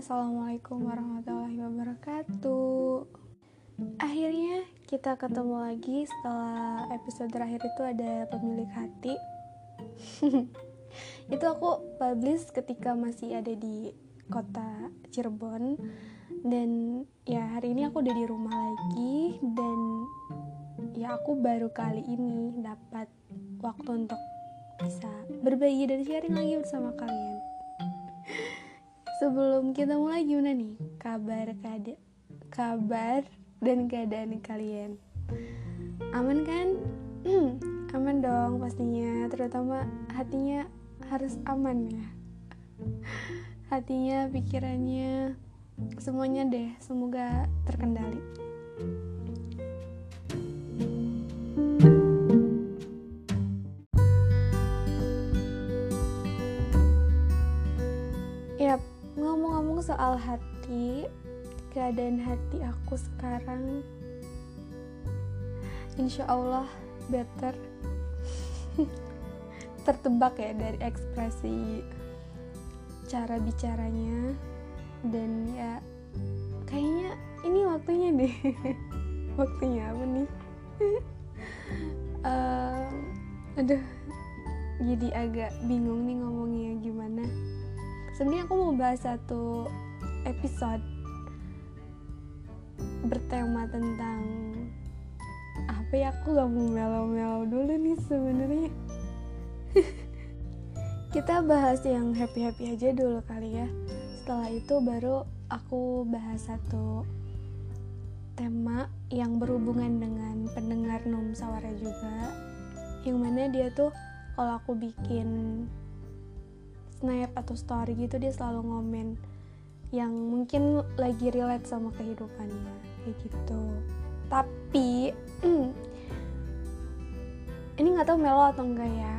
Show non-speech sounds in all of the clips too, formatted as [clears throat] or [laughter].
Assalamualaikum warahmatullahi wabarakatuh. Akhirnya kita ketemu lagi setelah episode terakhir itu ada pemilik hati. [laughs] Itu aku publish ketika masih ada di kota Cirebon. Dan ya hari ini aku udah di rumah lagi. Dan ya aku baru kali ini dapat waktu untuk bisa berbagi dan sharing lagi bersama kalian sebelum kita mulai gimana nih. Kabar kada kabar dan keadaan kalian. Aman kan? [clears throat] Aman dong pastinya terutama hatinya harus aman ya. [laughs] Hatinya pikirannya semuanya deh semoga terkendali soal hati keadaan hati aku sekarang insya Allah better. [laughs] Tertebak ya dari ekspresi cara bicaranya. Dan ya kayaknya ini waktunya deh. [laughs] Waktunya apa nih? Um, [laughs] aduh jadi agak bingung nih ngomongnya gimana. Sebenarnya aku mau bahas satu episode bertema tentang apa ya? Aku gak mau melo-melo dulu nih sebenarnya. [laughs] Kita bahas yang happy-happy aja dulu kali ya. Setelah itu baru aku bahas satu tema yang berhubungan dengan pendengar Num Sawara juga. Yang mana dia tuh kalau aku bikin snap atau story gitu dia selalu ngomen yang mungkin lagi relate sama kehidupannya kayak gitu. Tapi mm, ini nggak tahu melo atau enggak ya.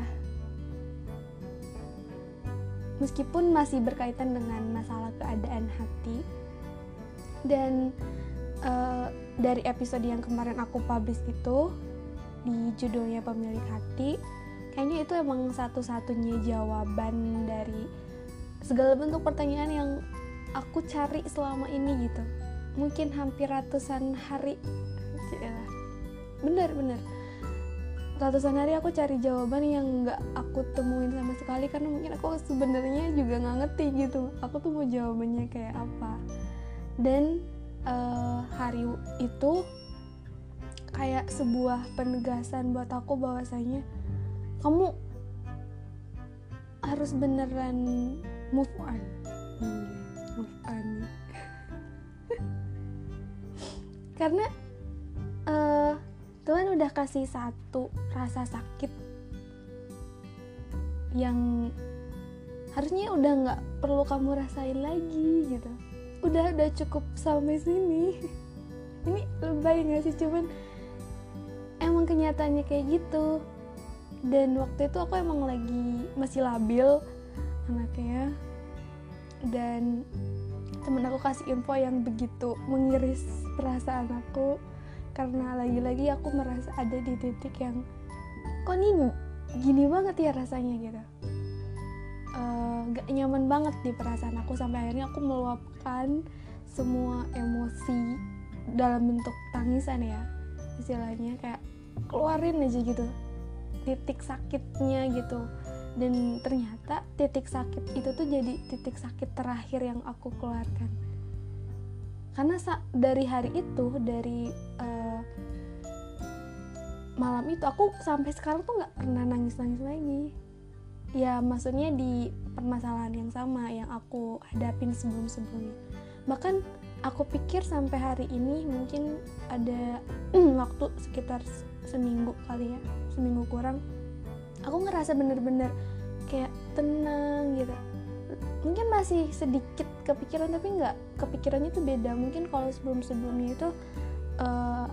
Meskipun masih berkaitan dengan masalah keadaan hati dan uh, dari episode yang kemarin aku publish itu di judulnya pemilik hati kayaknya itu emang satu-satunya jawaban dari segala bentuk pertanyaan yang aku cari selama ini gitu. Mungkin hampir ratusan hari. Bener bener ratusan hari aku cari jawaban yang nggak aku temuin sama sekali karena mungkin aku sebenarnya juga nggak ngerti gitu. Aku tuh mau jawabannya kayak apa. Dan uh, hari itu kayak sebuah penegasan buat aku bahwasanya kamu harus beneran move on. Hmm, move [laughs] karena uh, Tuhan udah kasih satu rasa sakit yang harusnya udah nggak perlu kamu rasain lagi gitu. Udah udah cukup sampai sini. [laughs] Ini lebay nggak sih? Cuman emang kenyataannya kayak gitu. Dan waktu itu aku emang lagi masih labil anaknya dan temen aku kasih info yang begitu mengiris perasaan aku. Karena lagi-lagi aku merasa ada di titik yang kok ini gini banget ya rasanya gitu. Uh, gak nyaman banget di perasaan aku. Sampai akhirnya aku meluapkan semua emosi dalam bentuk tangisan ya. Istilahnya kayak keluarin aja gitu. Titik sakitnya gitu dan ternyata titik sakit itu tuh jadi titik sakit terakhir yang aku keluarkan. Karena dari hari itu dari uh, malam itu aku sampai sekarang tuh nggak pernah nangis nangis lagi. Ya maksudnya di permasalahan yang sama yang aku hadapin sebelum sebelumnya bahkan aku pikir sampai hari ini mungkin ada [clears throat] waktu sekitar seminggu kali ya seminggu kurang aku ngerasa bener-bener kayak tenang gitu. Mungkin masih sedikit kepikiran tapi nggak kepikirannya tuh beda. Mungkin kalau sebelum sebelumnya itu uh,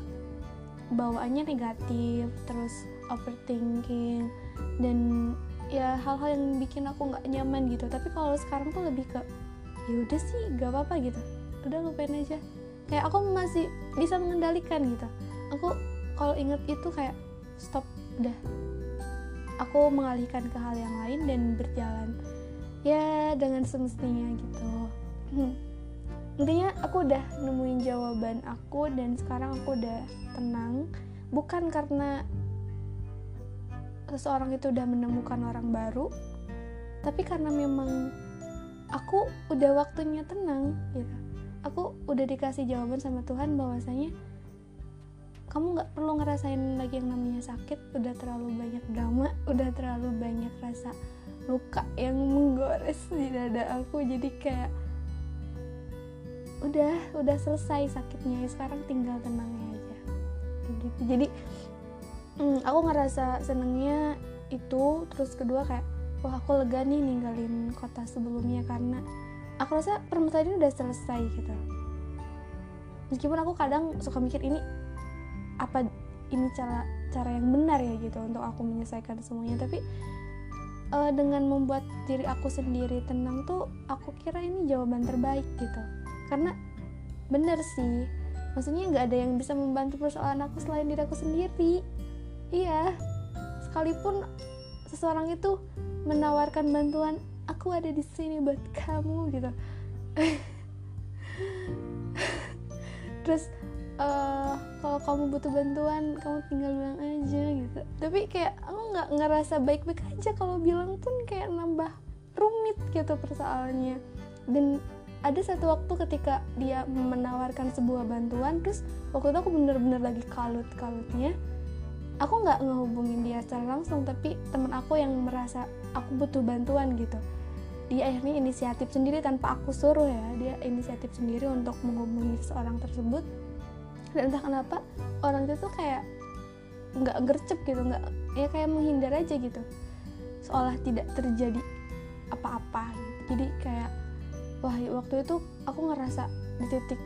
bawaannya negatif terus overthinking dan ya hal-hal yang bikin aku nggak nyaman gitu. Tapi kalau sekarang tuh lebih ke ya udah sih gak apa-apa gitu. Udah lupain aja. Kayak aku masih bisa mengendalikan gitu. Aku kalau inget itu kayak stop udah aku mengalihkan ke hal yang lain dan berjalan. Ya dengan semestinya gitu. Intinya aku udah nemuin jawaban aku dan sekarang aku udah tenang. Bukan karena seseorang itu udah menemukan orang baru tapi karena memang aku udah waktunya tenang gitu. Aku udah dikasih jawaban sama Tuhan bahwasanya kamu nggak perlu ngerasain lagi yang namanya sakit udah terlalu banyak drama udah terlalu banyak rasa luka yang menggores di dada aku. Jadi kayak udah udah selesai sakitnya. Sekarang tinggal tenangnya aja. Gitu. Jadi hmm, aku ngerasa senengnya itu. Terus kedua kayak wah aku lega nih ninggalin kota sebelumnya karena aku rasa permasalahan ini udah selesai gitu. Meskipun aku kadang suka mikir ini apa ini cara cara yang benar ya gitu untuk aku menyelesaikan semuanya. Tapi uh, dengan membuat diri aku sendiri tenang tuh aku kira ini jawaban terbaik gitu. Karena bener sih maksudnya nggak ada yang bisa membantu persoalan aku selain diri aku sendiri. Iya sekalipun seseorang itu menawarkan bantuan aku ada di sini buat kamu gitu. [laughs] Terus uh, kalau kamu butuh bantuan kamu tinggal bilang aja gitu. Tapi kayak aku nggak ngerasa baik-baik aja kalau bilang pun kayak nambah rumit gitu persoalannya. Dan ada satu waktu ketika dia menawarkan sebuah bantuan terus waktu itu aku bener-bener lagi kalut-kalutnya. Aku nggak ngehubungin dia secara langsung tapi teman aku yang merasa aku butuh bantuan gitu. Dia akhirnya inisiatif sendiri tanpa aku suruh ya. Dia inisiatif sendiri untuk menghubungi seorang tersebut dan entah kenapa orang itu tuh kayak nggak gercep gitu nggak ya kayak menghindar aja gitu. Seolah tidak terjadi apa-apa gitu. jadi kayak wah waktu itu aku ngerasa di titik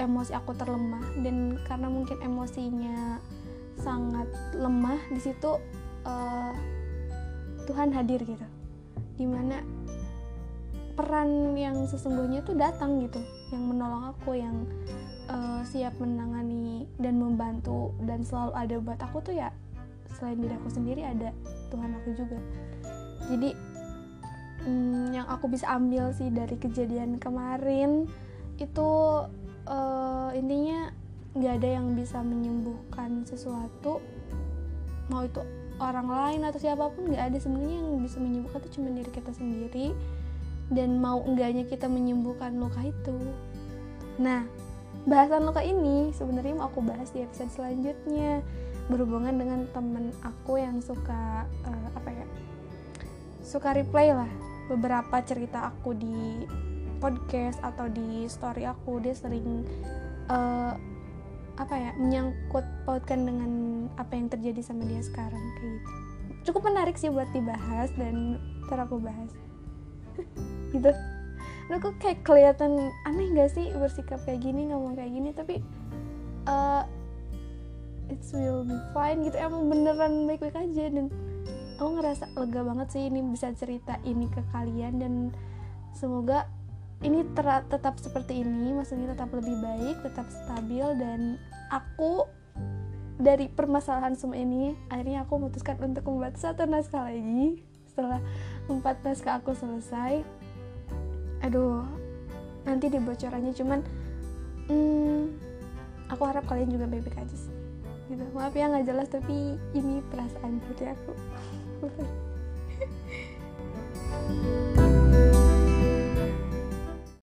emosi aku terlemah. Dan karena mungkin emosinya sangat lemah di situ uh, Tuhan hadir gitu. Di mana peran yang sesungguhnya tuh datang gitu yang menolong aku yang siap menangani dan membantu dan selalu ada buat aku tuh ya selain diri aku sendiri ada Tuhan aku juga. Jadi hmm, yang aku bisa ambil sih dari kejadian kemarin itu uh, intinya nggak ada yang bisa menyembuhkan sesuatu mau itu orang lain atau siapa pun nggak ada. Sebenarnya yang bisa menyembuhkan itu cuma diri kita sendiri dan mau enggaknya kita menyembuhkan luka itu. Nah bahasan luka ini. Sebenarnya mau aku bahas di episode selanjutnya. Berhubungan dengan temen aku yang suka uh, apa ya suka replay lah beberapa cerita aku di podcast atau di story aku. Dia sering uh, apa ya menyangkut pautkan dengan apa yang terjadi sama dia sekarang kayak gitu. Cukup menarik sih buat dibahas dan ntar aku bahas. [laughs] Gitu Nah, aku kayak kelihatan aneh gak sih bersikap kayak gini ngomong kayak gini? Tapi uh, it will be fine gitu. Emang beneran baik-baik aja dan aku ngerasa lega banget sih ini bisa cerita ini ke kalian dan semoga ini tetap seperti ini. Maksudnya tetap lebih baik tetap stabil dan aku dari permasalahan semua ini akhirnya aku memutuskan untuk membuat satu naskah lagi setelah empat naskah aku selesai aduh nanti dibocorannya cuman hmm, aku harap kalian juga baik-baik aja sih. Gitu. Maaf ya nggak jelas tapi ini perasaan buat aku. [laughs]